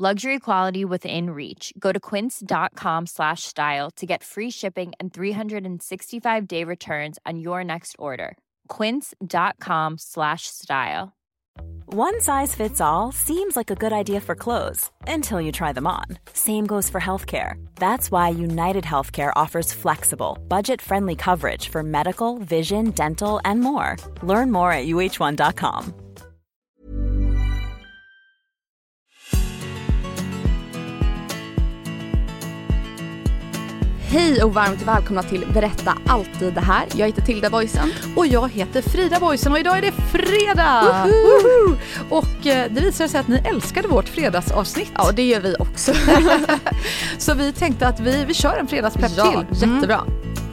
Luxury quality within reach. Go to quince.com slash style to get free shipping and 365 day returns on your next order. Quince.com slash style. One size fits all seems like a good idea for clothes until you try them on. Same goes for healthcare. That's why United Healthcare offers flexible, budget friendly coverage for medical, vision, dental, and more. Learn more at uh1.com. Hej och varmt välkomna till Berätta alltid det här. Jag heter Tilda Boysen. Och jag heter Frida Boysen och idag är det fredag! Woho! Och eh, det visar sig att ni älskade vårt fredagsavsnitt. Ja, det gör vi också. Så vi tänkte att vi, vi kör en fredagspepp ja, till. Mm. jättebra.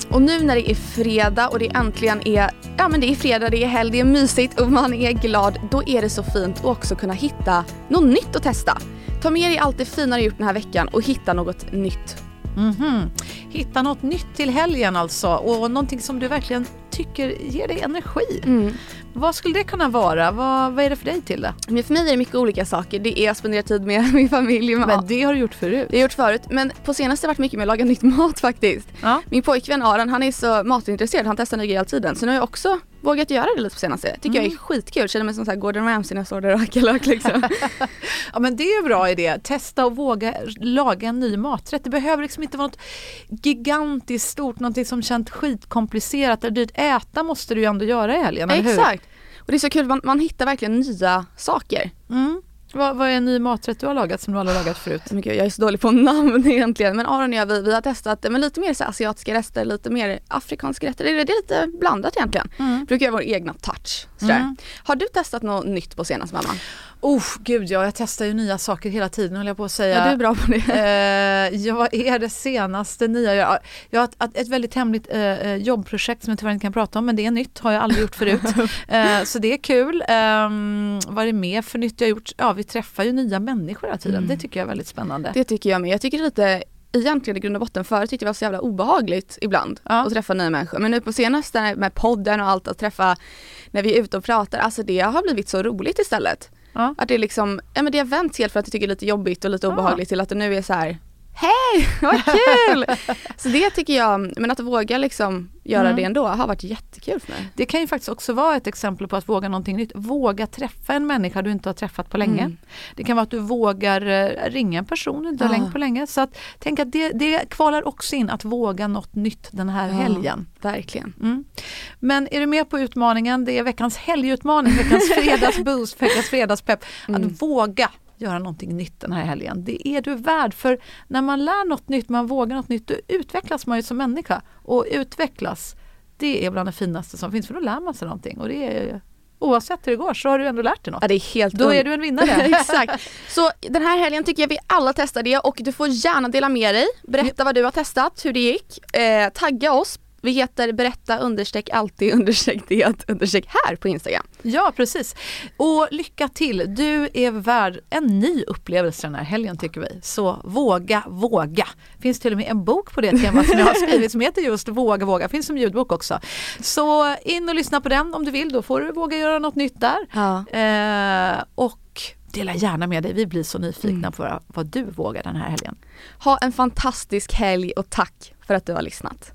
Och nu när det är fredag och det äntligen är, ja men det är fredag, det är helg, det är mysigt och man är glad, då är det så fint att också kunna hitta något nytt att testa. Ta med dig allt det fina du gjort den här veckan och hitta något nytt. Mhm. Hitta något nytt till helgen alltså och någonting som du verkligen tycker ger dig energi. Mm. Vad skulle det kunna vara? Vad, vad är det för dig till det? Men för mig är det mycket olika saker. Det är att spendera tid med min familj. Med Men det har du gjort förut. Det har jag gjort förut, men på senaste har det varit mycket med att laga nytt mat faktiskt. Ja. Min pojkvän Aron, han är så matintresserad, han testar nya grejer hela tiden. Så nu har jag också vågat göra det lite på senaste. Tycker jag är skitkul, känner mig som så här Gordon Ramsay när jag står där och hackar lök liksom. Ja men det är en bra idé. Testa och våga laga en ny maträtt. Det behöver liksom inte vara något gigantiskt stort, någonting som känns skitkomplicerat eller dyrt. Äta måste du ju ändå göra i helgen, eller hur? Exakt. Och det är så kul, man, man hittar verkligen nya saker. Mm. Vad, vad är en ny maträtt du har lagat som du aldrig har lagat förut? Men gud, jag är så dålig på namn egentligen. Men Aron och jag, vi, vi har testat men lite mer så asiatiska rester, lite mer afrikanska rätter. Det är, det är lite blandat egentligen. Mm. Brukar göra vår egna touch. Sådär. Mm. Har du testat något nytt på senaste mamma? Oh, gud ja, jag testar ju nya saker hela tiden höll jag på att säga. Ja, du är bra på det. Eh, ja, vad är det senaste nya? Jag, jag har ett, ett väldigt hemligt eh, eh, jobbprojekt som jag tyvärr inte kan prata om men det är nytt, har jag aldrig gjort förut. Eh, så det är kul. Um, vad är det mer för nytt jag har gjort? Ja, vi träffar ju nya människor hela tiden. Det tycker jag är väldigt spännande. Det tycker jag med. Jag tycker lite egentligen i grund och botten förut tyckte jag det var så jävla obehagligt ibland Ja. att träffa nya människor. Men nu på senaste med podden och allt att träffa när vi är ute och pratar, alltså det har blivit så roligt istället. Ja. Att det liksom, ja men det har vänt helt för att jag tycker det är lite jobbigt och lite obehagligt till att det nu är så här. Hej, vad kul! så det tycker jag, men att våga liksom göra Mm. det ändå har varit jättekul för mig. Det kan ju faktiskt också vara ett exempel på att våga någonting nytt. Våga träffa en människa du inte har träffat på länge. Mm. Det kan vara att du vågar eh, ringa en person du inte har Ja. ringt på länge. Så att, tänk att det, det kvalar också in att våga något nytt den här helgen. Verkligen. Mm. Men är du med på utmaningen? Det är veckans helgutmaning, veckans fredagsboost, veckans fredagspepp. Mm. Att våga göra någonting nytt den här helgen. Det är du värd för när man lär något nytt, man vågar något nytt, då utvecklas man ju som människa. Och utvecklas, det är bland det finaste som finns för då lär man sig någonting. Och det är, oavsett hur det går så har du ändå lärt dig något. Ja, det är helt Då är du en vinnare. Exakt. Så den här helgen tycker jag vi alla testar det och du får gärna dela med dig. Berätta vad du har testat, hur det gick. Eh, tagga oss. Vi heter berätta understreck alltid understreck det understreck här på Instagram. Ja, precis. Och lycka till! Du är värd en ny upplevelse den här helgen tycker vi. Så våga, våga! finns till och med en bok på det temat som jag har skrivit som heter just Våga, våga. finns som ljudbok också. Så in och lyssna på den om du vill. Då får du våga göra något nytt där. Ja. Eh, och dela gärna med dig. Vi blir så nyfikna på vad, vad du vågar den här helgen. Ha en fantastisk helg och tack för att du har lyssnat.